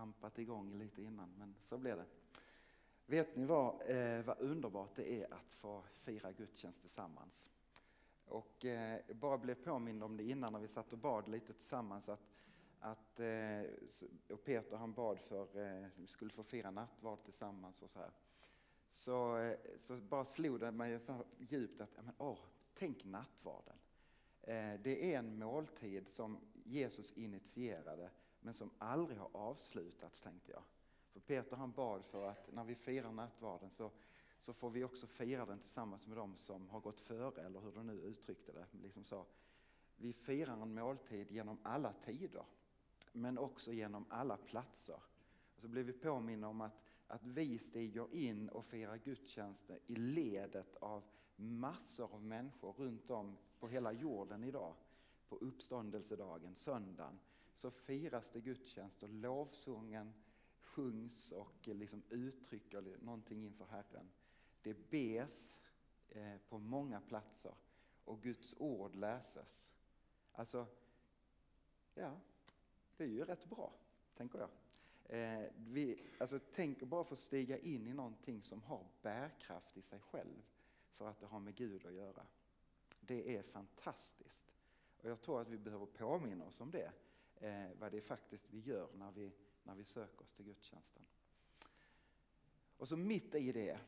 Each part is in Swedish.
trampat igång lite innan, men så blev det. Vet ni vad, eh, vad underbart det är att få fira gudstjänst tillsammans? Och eh, jag bara blev påmind om det innan när vi satt och bad lite tillsammans att, att eh, och Peter han bad för att vi skulle få fira nattvard tillsammans och så här. Så, eh, så bara slog det mig så djupt att, men, åh, tänk nattvarden. Eh, det är en måltid som Jesus initierade men som aldrig har avslutats tänkte jag. För Peter han bad för att när vi firar nattvarden så, så får vi också fira den tillsammans med dem som har gått före, eller hur du nu uttryckte det. Liksom så. Vi firar en måltid genom alla tider, men också genom alla platser. Och så blir vi påminna om att, att vi stiger in och firar gudstjänster i ledet av massor av människor runt om på hela jorden idag. På uppståndelsedagen, söndagen, så firas det gudstjänst och lovsången sjungs och eh, liksom uttrycker någonting inför Herren. Det bes eh, på många platser och Guds ord läses. Alltså, ja, det är ju rätt bra, tänker jag. Eh, vi, alltså, tänk bara få stiga in i någonting som har bärkraft i sig själv för att det har med Gud att göra. Det är fantastiskt. Och jag tror att vi behöver påminna oss om det, eh, vad det är faktiskt vi gör när vi när vi söker oss till gudstjänsten. Och så mitt i det,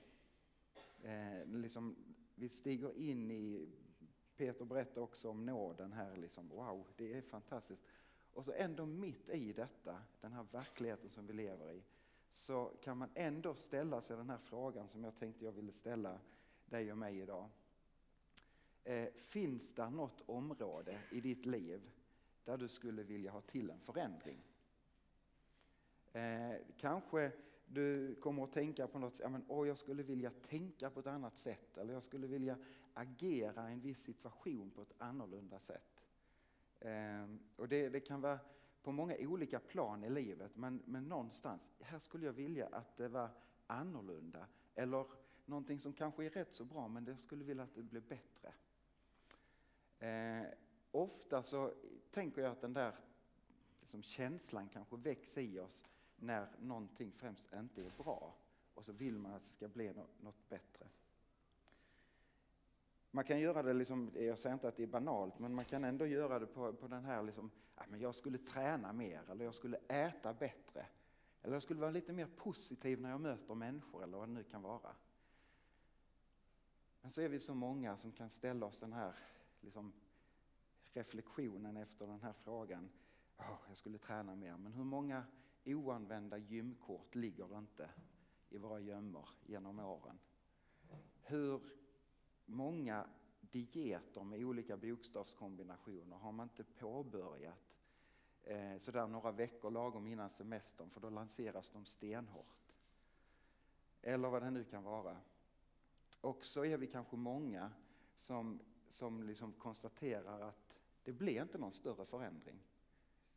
eh, liksom, vi stiger in i, Peter berättar också om nåden här, liksom, wow, det är fantastiskt. Och så ändå mitt i detta, den här verkligheten som vi lever i, så kan man ändå ställa sig den här frågan som jag tänkte jag ville ställa dig och mig idag. Eh, finns det något område i ditt liv där du skulle vilja ha till en förändring? Eh, kanske du kommer att tänka på något, ja, men, oh, jag skulle vilja tänka på ett annat sätt eller jag skulle vilja agera i en viss situation på ett annorlunda sätt. Eh, och det, det, kan vara på många olika plan i livet men, men någonstans, här skulle jag vilja att det var annorlunda eller någonting som kanske är rätt så bra men jag skulle vilja att det blev bättre. Eh, ofta så tänker jag att den där liksom, känslan kanske väcks i oss när någonting främst inte är bra och så vill man att det ska bli något bättre. Man kan göra det, liksom, jag säger inte att det är banalt, men man kan ändå göra det på, på den här, liksom, ja, men jag skulle träna mer eller jag skulle äta bättre. Eller jag skulle vara lite mer positiv när jag möter människor eller vad det nu kan vara. Men så är vi så många som kan ställa oss den här liksom, reflektionen efter den här frågan. Oh, jag skulle träna mer, men hur många oanvända gymkort ligger det inte i våra gömmor genom åren? Hur många dieter med olika bokstavskombinationer har man inte påbörjat eh, sådär några veckor lagom innan semestern för då lanseras de stenhårt. Eller vad det nu kan vara. Och så är vi kanske många som, som liksom konstaterar att det blir inte någon större förändring.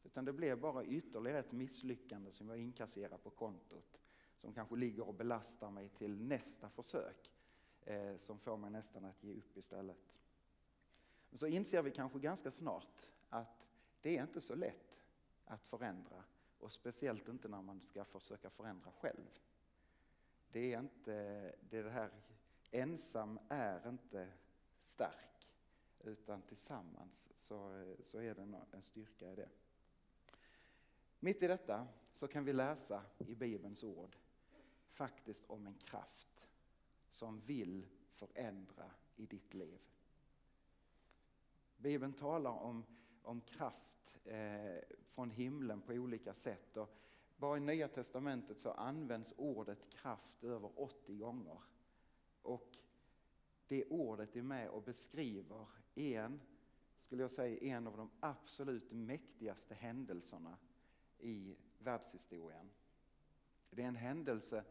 Utan det blev bara ytterligare ett misslyckande som jag inkasserar på kontot. Som kanske ligger och belastar mig till nästa försök. Eh, som får mig nästan att ge upp istället. Men så inser vi kanske ganska snart att det är inte så lätt att förändra. Och speciellt inte när man ska försöka förändra själv. Det är inte, det här ensam är inte stark. Utan tillsammans så, så är det en styrka i det. Mitt i detta så kan vi läsa i Bibelns ord faktiskt om en kraft som vill förändra i ditt liv. Bibeln talar om, om kraft eh, från himlen på olika sätt. Och bara i Nya Testamentet så används ordet kraft över 80 gånger. Och det ordet är med och beskriver en, skulle jag säga, en av de absolut mäktigaste händelserna i världshistorien. Det är en händelse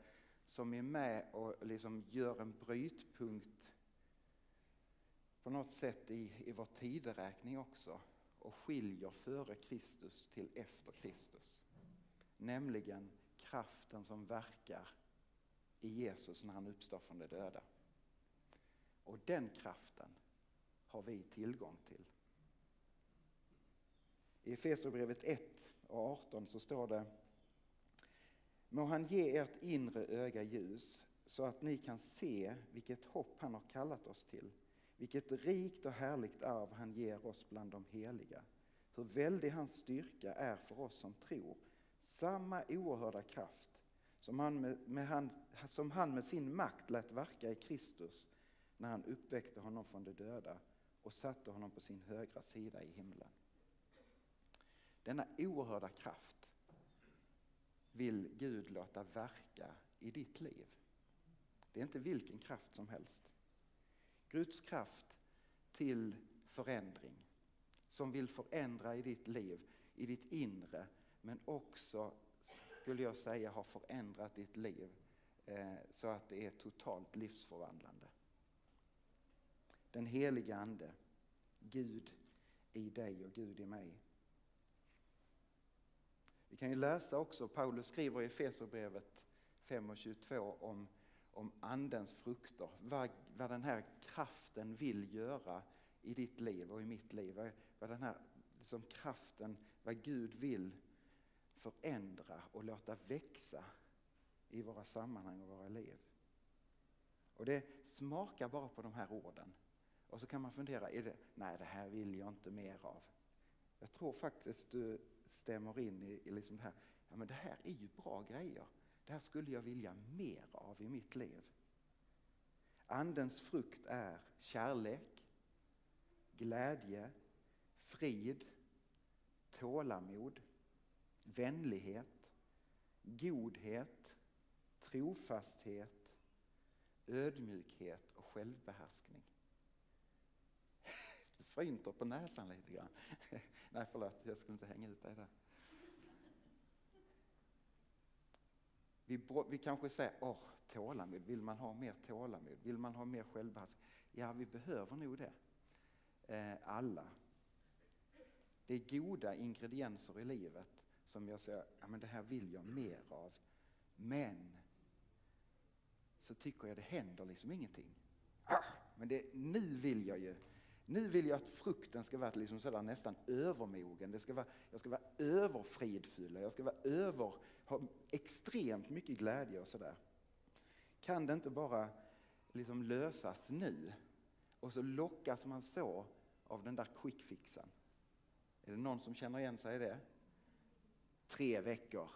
som är med och liksom gör en brytpunkt på något sätt i, i vår tideräkning också och skiljer före Kristus till efter Kristus. Nämligen kraften som verkar i Jesus när han uppstår från de döda. Och den kraften har vi tillgång till. I Efesierbrevet 1 och 18 så står det Må han ge ert inre öga ljus så att ni kan se vilket hopp han har kallat oss till, vilket rikt och härligt arv han ger oss bland de heliga, hur väldig hans styrka är för oss som tror, samma oerhörda kraft som han med, med han, som han med sin makt lät verka i Kristus när han uppväckte honom från de döda och satte honom på sin högra sida i himlen. Denna oerhörda kraft vill Gud låta verka i ditt liv. Det är inte vilken kraft som helst. Guds kraft till förändring som vill förändra i ditt liv, i ditt inre men också, skulle jag säga, har förändrat ditt liv eh, så att det är totalt livsförvandlande. Den heliga Ande, Gud i dig och Gud i mig. Vi kan ju läsa också, Paulus skriver i Efesierbrevet 5 och 22 om, om Andens frukter. Vad, vad den här kraften vill göra i ditt liv och i mitt liv. Vad, vad den här liksom kraften, vad Gud vill förändra och låta växa i våra sammanhang och våra liv. Och det smakar bara på de här orden. Och så kan man fundera, är det, nej det här vill jag inte mer av. Jag tror faktiskt du stämmer in i, i liksom det här, ja men det här är ju bra grejer. Det här skulle jag vilja mer av i mitt liv. Andens frukt är kärlek, glädje, frid, tålamod, vänlighet, godhet, trofasthet, ödmjukhet och självbehärskning. Du på näsan lite grann. Nej, förlåt, jag skulle inte hänga ut dig där. Vi, vi kanske säger, åh, tålamod, vill man ha mer tålamod? Vill man ha mer självbehärskning? Ja, vi behöver nog det. Eh, alla. Det är goda ingredienser i livet som jag säger, ja men det här vill jag mer av. Men så tycker jag det händer liksom ingenting. Ah, men det, nu vill jag ju nu vill jag att frukten ska vara liksom sådär nästan övermogen. Det ska vara, jag ska vara överfridfull, jag ska vara över, ha extremt mycket glädje och sådär. Kan det inte bara liksom lösas nu? Och så lockas man så av den där quickfixen. Är det någon som känner igen sig i det? Tre veckor.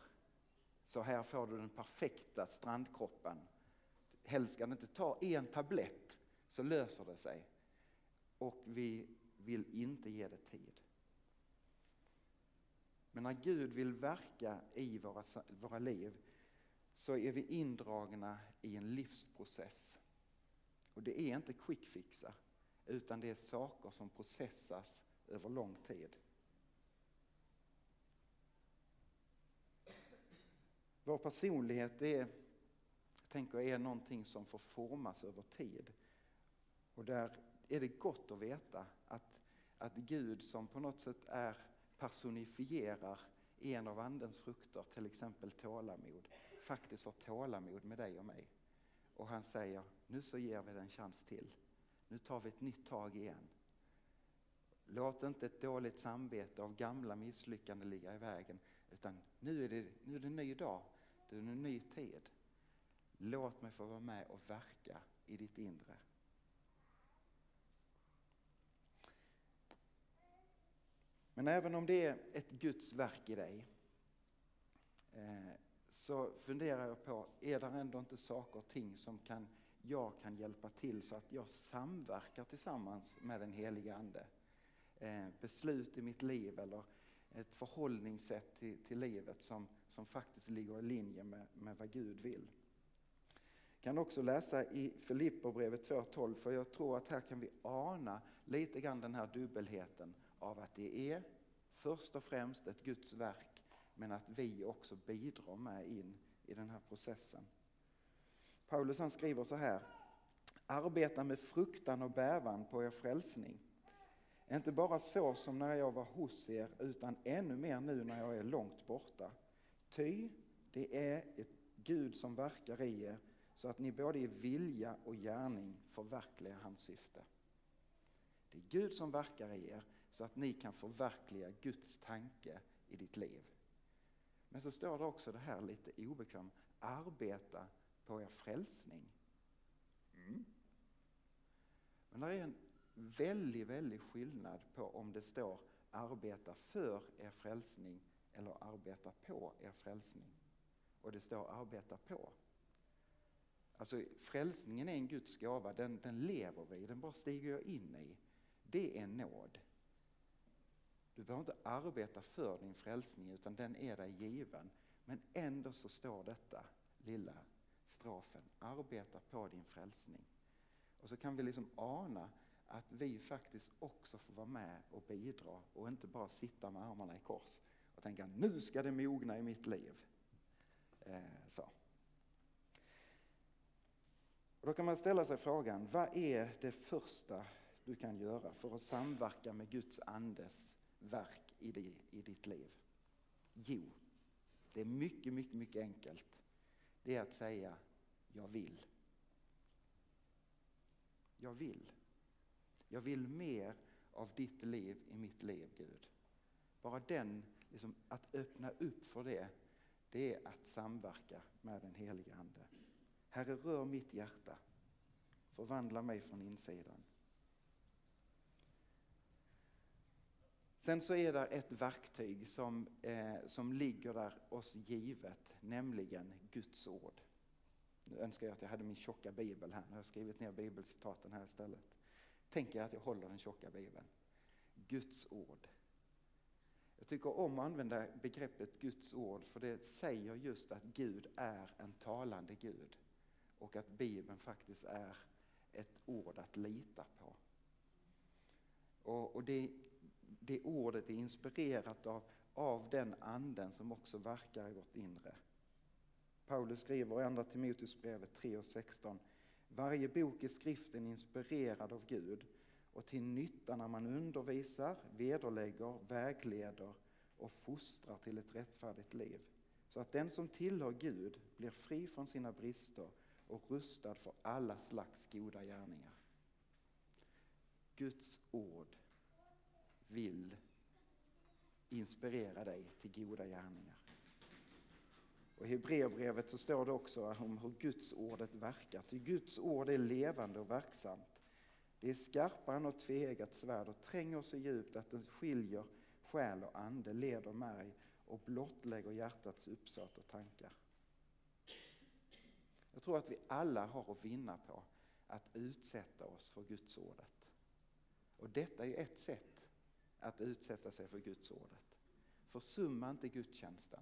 Så här får du den perfekta strandkroppen. Helst ska det inte ta en tablett så löser det sig och vi vill inte ge det tid. Men när Gud vill verka i våra, våra liv så är vi indragna i en livsprocess. Och det är inte quickfixar, utan det är saker som processas över lång tid. Vår personlighet är, tänker jag, är någonting som får formas över tid. Och där är det gott att veta att, att Gud som på något sätt är personifierar en av andens frukter, till exempel tålamod, faktiskt har tålamod med dig och mig. Och han säger, nu så ger vi det en chans till. Nu tar vi ett nytt tag igen. Låt inte ett dåligt samvete av gamla misslyckanden ligga i vägen, utan nu är det, nu är det en ny dag, det är en ny tid. Låt mig få vara med och verka i ditt inre. Men även om det är ett Guds verk i dig eh, så funderar jag på, är det ändå inte saker och ting som kan, jag kan hjälpa till så att jag samverkar tillsammans med den heliga Ande? Eh, beslut i mitt liv eller ett förhållningssätt till, till livet som, som faktiskt ligger i linje med, med vad Gud vill. Jag kan också läsa i Filipperbrevet 2.12 för jag tror att här kan vi ana lite grann den här dubbelheten av att det är först och främst ett Guds verk men att vi också bidrar med in i den här processen. Paulus han skriver så här. Arbeta med fruktan och bävan på er frälsning. Inte bara så som när jag var hos er utan ännu mer nu när jag är långt borta. Ty det är ett Gud som verkar i er så att ni både i vilja och gärning förverkligar hans syfte. Det är Gud som verkar i er så att ni kan förverkliga Guds tanke i ditt liv. Men så står det också det här lite obekvämt, arbeta på er frälsning. Mm. Men det är en väldigt, väldigt skillnad på om det står arbeta för er frälsning eller arbeta på er frälsning. Och det står arbeta på. Alltså frälsningen är en Guds gåva, den, den lever vi den bara stiger jag in i. Det är nåd. Du behöver inte arbeta för din frälsning utan den är dig given. Men ändå så står detta lilla strafen, arbeta på din frälsning. Och så kan vi liksom ana att vi faktiskt också får vara med och bidra och inte bara sitta med armarna i kors och tänka nu ska det mogna i mitt liv. Eh, så. Och då kan man ställa sig frågan, vad är det första du kan göra för att samverka med Guds andes verk i, i ditt liv? Jo, det är mycket, mycket, mycket enkelt. Det är att säga, jag vill. Jag vill. Jag vill mer av ditt liv i mitt liv, Gud. Bara den, liksom, att öppna upp för det, det är att samverka med den helige Ande. Herre, rör mitt hjärta. Förvandla mig från insidan. Sen så är det ett verktyg som, eh, som ligger där oss givet, nämligen Guds ord. Nu önskar jag att jag hade min tjocka bibel här, nu har jag skrivit ner bibelcitaten här istället. Tänker er att jag håller den tjocka bibeln. Guds ord. Jag tycker om att använda begreppet Guds ord för det säger just att Gud är en talande Gud och att Bibeln faktiskt är ett ord att lita på. Och, och det, det ordet är inspirerat av, av den anden som också verkar i vårt inre. Paulus skriver i Andra Timoteusbrevet 3 och 16 Varje bok i skriften är inspirerad av Gud och till nytta när man undervisar, vederlägger, vägleder och fostrar till ett rättfärdigt liv. Så att den som tillhör Gud blir fri från sina brister och rustad för alla slags goda gärningar. Guds ord vill inspirera dig till goda gärningar. Och I Hebreerbrevet så står det också om hur Guds ordet verkar. Ty Guds ord är levande och verksamt. Det är skarpare än ett tveeggat svärd och tränger så djupt att det skiljer själ och ande, leder märg och blottlägger hjärtats uppsåt och tankar. Jag tror att vi alla har att vinna på att utsätta oss för Guds ordet. Och detta är ett sätt att utsätta sig för Guds ordet. Försumma inte gudstjänsten.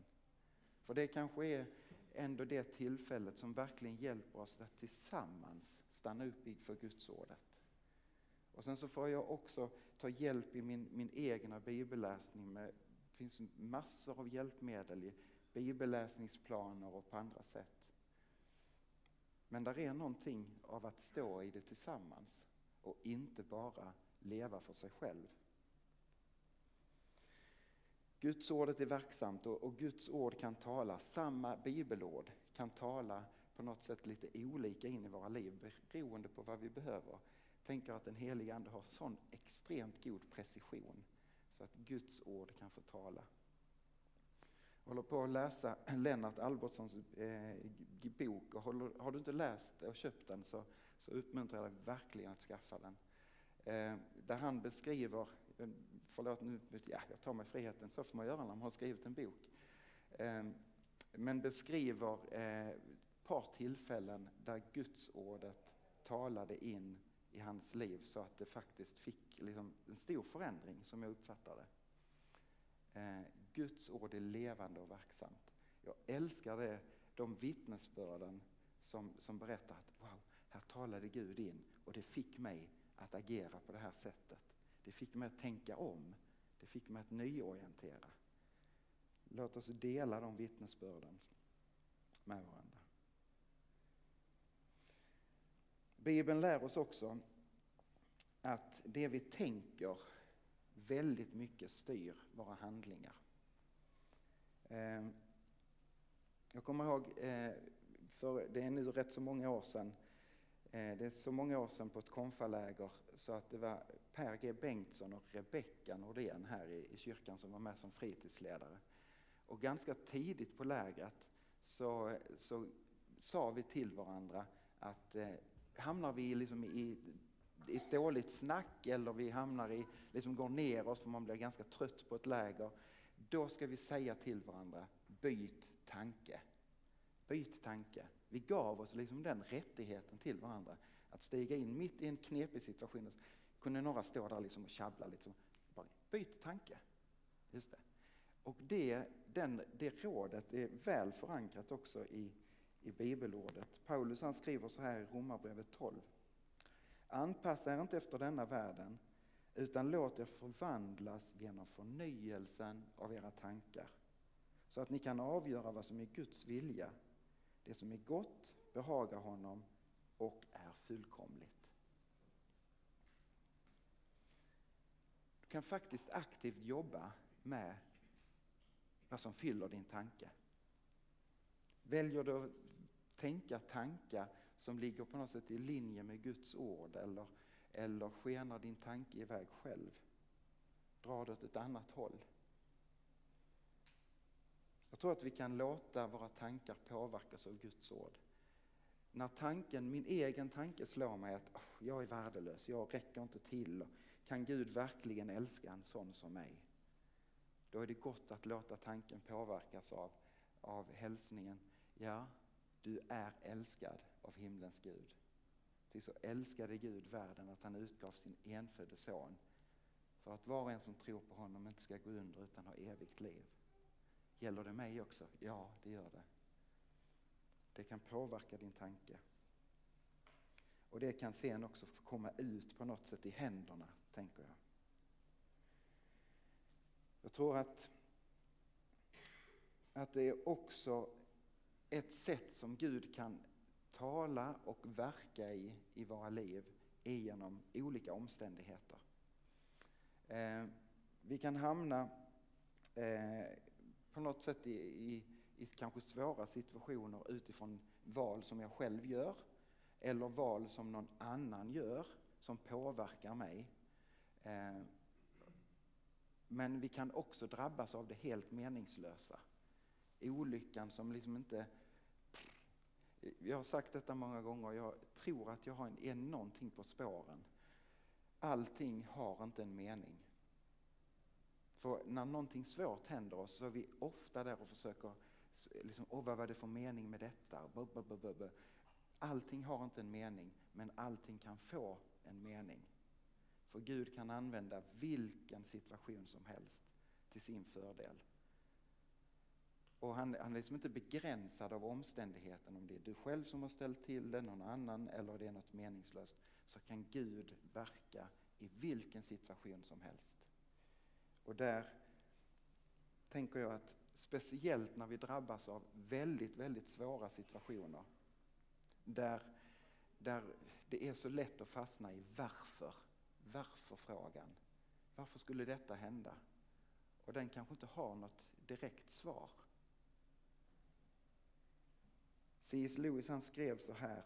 För det kanske är ändå det tillfället som verkligen hjälper oss att tillsammans stanna upp inför Guds ordet. Och sen så får jag också ta hjälp i min, min egna bibelläsning. Med, det finns massor av hjälpmedel i bibelläsningsplaner och på andra sätt. Men där är någonting av att stå i det tillsammans och inte bara leva för sig själv. Guds ordet är verksamt och, och Guds ord kan tala, samma bibelord kan tala på något sätt lite olika in i våra liv beroende på vad vi behöver. Tänker att den helige Ande har sån extremt god precision så att Guds ord kan få tala. Jag håller på att läsa Lennart Albertssons eh, bok och håller, har du inte läst och köpt den så, så uppmuntrar jag dig verkligen att skaffa den. Eh, där han beskriver förlåt nu, ja, jag tar mig friheten, så får man göra när man har skrivit en bok. Ehm, men beskriver eh, ett eh, par tillfällen där gudsordet talade in i hans liv så att det faktiskt fick liksom en stor förändring som jag uppfattar det. Eh, Guds ord är levande och verksamt. Jag älskar det, de vittnesbörden som, som berättar att wow, här talade Gud in och det fick mig att agera på det här sättet. Det fick mig att tänka om. Det fick mig att nyorientera. Låt oss dela de vittnesbörden med varandra. Bibeln lär oss också att det vi tänker väldigt mycket styr våra handlingar. Ehm, jag kommer ihåg, eh, för det är nu rätt så många år sedan, eh, det är så många år sedan på ett konfaläger så att det var Per G Bengtsson och Rebecka Nordén här i, i kyrkan som var med som fritidsledare. Och ganska tidigt på lägret så, så sa vi till varandra att eh, hamnar vi liksom i, i ett dåligt snack eller vi hamnar i, liksom går ner oss för man blir ganska trött på ett läger, då ska vi säga till varandra, byt tanke. Byt tanke. Vi gav oss liksom den rättigheten till varandra att stiga in mitt i en knepig situation. Kunde några stå där liksom och tjabbla lite, bara byt tanke. Just det. Och det, den, det rådet är väl förankrat också i, i bibelordet. Paulus han skriver så här i Romarbrevet 12. Anpassa er inte efter denna världen utan låt er förvandlas genom förnyelsen av era tankar så att ni kan avgöra vad som är Guds vilja, det som är gott, behagar honom och är fullkomligt. Du kan faktiskt aktivt jobba med vad som fyller din tanke. Väljer du att tänka tankar som ligger på något sätt i linje med Guds ord eller, eller skenar din tanke iväg själv? Drar du åt ett annat håll? Jag tror att vi kan låta våra tankar påverkas av Guds ord. När tanken, min egen tanke slår mig att oh, jag är värdelös, jag räcker inte till. Kan Gud verkligen älska en sån som mig? Då är det gott att låta tanken påverkas av, av hälsningen. Ja, du är älskad av himlens Gud. Till så älskade Gud världen att han utgav sin enfödde son för att var och en som tror på honom inte ska gå under utan ha evigt liv. Gäller det mig också? Ja, det gör det. Det kan påverka din tanke. Och det kan sen också få komma ut på något sätt i händerna, tänker jag. Jag tror att, att det är också ett sätt som Gud kan tala och verka i, i våra liv genom olika omständigheter. Eh, vi kan hamna eh, på något sätt i, i, i kanske svåra situationer utifrån val som jag själv gör eller val som någon annan gör som påverkar mig. Eh, men vi kan också drabbas av det helt meningslösa. Olyckan som liksom inte... Jag har sagt detta många gånger, jag tror att jag har en, är någonting på spåren. Allting har inte en mening. För när någonting svårt händer oss så är vi ofta där och försöker, liksom, Åh, vad var det för mening med detta? Allting har inte en mening, men allting kan få en mening. För Gud kan använda vilken situation som helst till sin fördel. Och han, han är liksom inte begränsad av omständigheten, om det är du själv som har ställt till det, någon annan eller det är något meningslöst. Så kan Gud verka i vilken situation som helst. Och där tänker jag att speciellt när vi drabbas av väldigt, väldigt svåra situationer där, där det är så lätt att fastna i varför. Varför-frågan. Varför skulle detta hända? Och den kanske inte har något direkt svar. C.S. Lewis han skrev så här.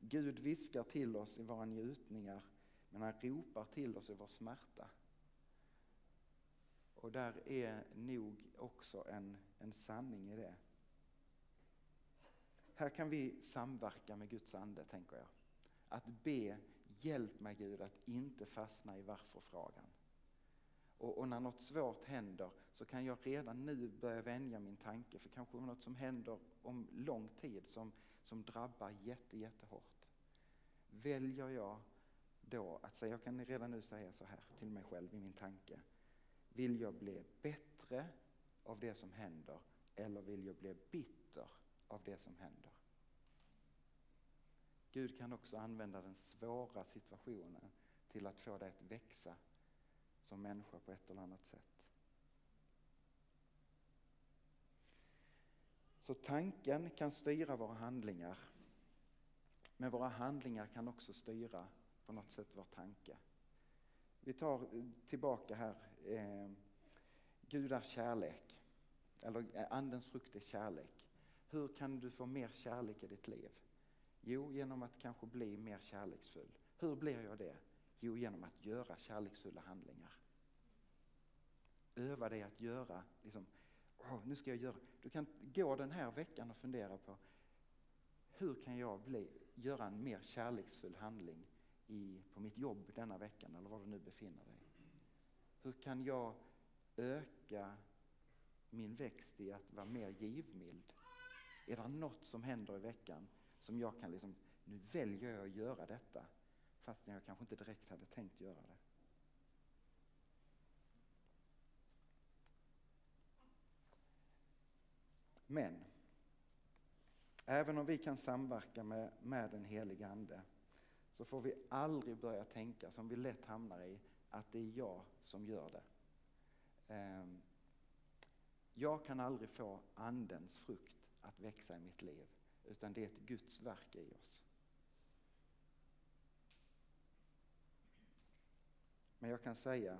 Gud viskar till oss i våra njutningar men han ropar till oss i vår smärta. Och där är nog också en, en sanning i det. Här kan vi samverka med Guds ande, tänker jag. Att be, hjälp mig Gud att inte fastna i varför-frågan. Och, och, när något svårt händer så kan jag redan nu börja vänja min tanke för kanske något som händer om lång tid som, som drabbar jätte, jättehårt. Väljer jag då att säga, jag kan redan nu säga så här till mig själv i min tanke. Vill jag bli bättre av det som händer eller vill jag bli bitter av det som händer? Gud kan också använda den svåra situationen till att få dig att växa som människa på ett eller annat sätt. Så tanken kan styra våra handlingar. Men våra handlingar kan också styra på något sätt vår tanke. Vi tar tillbaka här, eh, Gud är kärlek. Eller eh, andens frukt är kärlek. Hur kan du få mer kärlek i ditt liv? Jo, genom att kanske bli mer kärleksfull. Hur blir jag det? Jo, genom att göra kärleksfulla handlingar. Öva dig att göra, liksom, oh, nu ska jag göra. Du kan gå den här veckan och fundera på hur kan jag bli, göra en mer kärleksfull handling i, på mitt jobb denna veckan eller var du nu befinner dig. Hur kan jag öka min växt i att vara mer givmild? Är det något som händer i veckan som jag kan liksom, nu väljer jag att göra detta fast jag kanske inte direkt hade tänkt göra det. Men även om vi kan samverka med, med den heliga Ande så får vi aldrig börja tänka, som vi lätt hamnar i, att det är jag som gör det. Ehm, jag kan aldrig få Andens frukt att växa i mitt liv, utan det är ett Guds verk i oss. Men jag kan säga,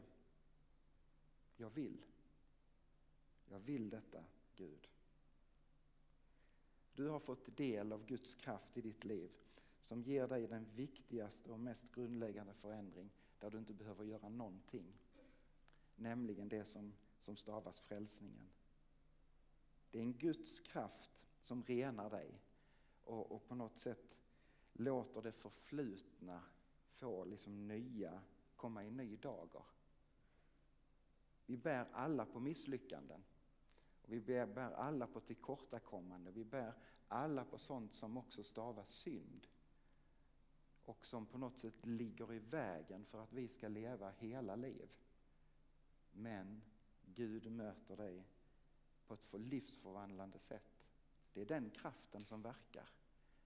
jag vill. Jag vill detta, Gud. Du har fått del av Guds kraft i ditt liv som ger dig den viktigaste och mest grundläggande förändring där du inte behöver göra någonting. Nämligen det som, som stavas frälsningen. Det är en Guds kraft som renar dig och, och på något sätt låter det förflutna få liksom nya, komma i ny dager. Vi bär alla på misslyckanden. Och vi bär alla på tillkortakommande. Vi bär alla på sånt som också stavas synd. Och som på något sätt ligger i vägen för att vi ska leva hela liv. Men Gud möter dig på ett livsförvandlande sätt. Det är den kraften som verkar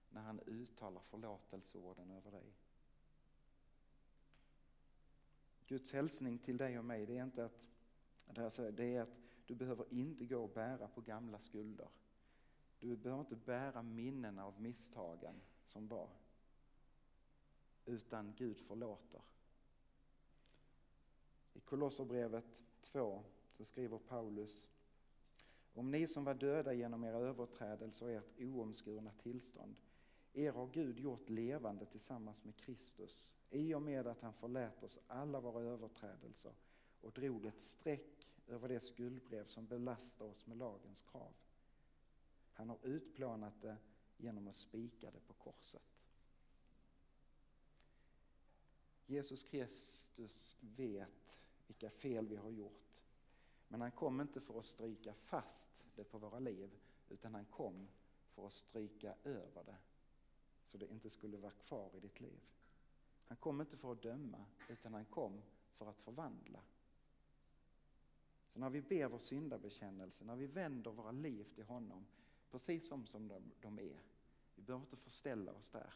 när han uttalar förlåtelseorden över dig. Guds hälsning till dig och mig det är inte att, det är att du behöver inte gå och bära på gamla skulder. Du behöver inte bära minnen av misstagen som var. Utan Gud förlåter. I Kolosserbrevet 2 så skriver Paulus Om ni som var döda genom era överträdelser och ert oomskurna tillstånd er har Gud gjort levande tillsammans med Kristus i och med att han förlät oss alla våra överträdelser och drog ett streck över det skuldbrev som belastar oss med lagens krav. Han har utplånat det genom att spika det på korset. Jesus Kristus vet vilka fel vi har gjort. Men han kom inte för att stryka fast det på våra liv utan han kom för att stryka över det så det inte skulle vara kvar i ditt liv. Han kom inte för att döma utan han kom för att förvandla. Så när vi ber vår syndabekännelse, när vi vänder våra liv till honom, precis som, som de, de är. Vi behöver inte förställa oss där,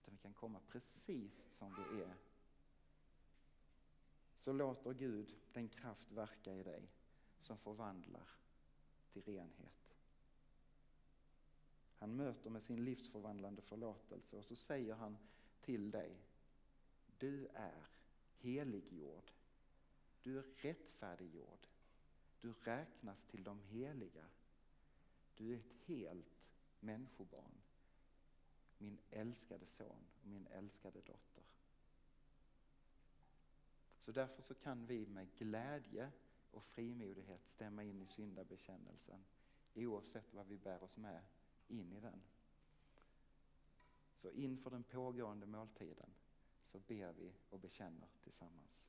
utan vi kan komma precis som vi är. Så låter Gud den kraft verka i dig som förvandlar till renhet. Han möter med sin livsförvandlande förlåtelse och så säger han till dig, du är heliggjord. Du är rättfärdiggjord. Du räknas till de heliga. Du är ett helt människobarn. Min älskade son och min älskade dotter. Så därför så kan vi med glädje och frimodighet stämma in i syndabekännelsen oavsett vad vi bär oss med in i den. Så inför den pågående måltiden så ber vi och bekänner tillsammans.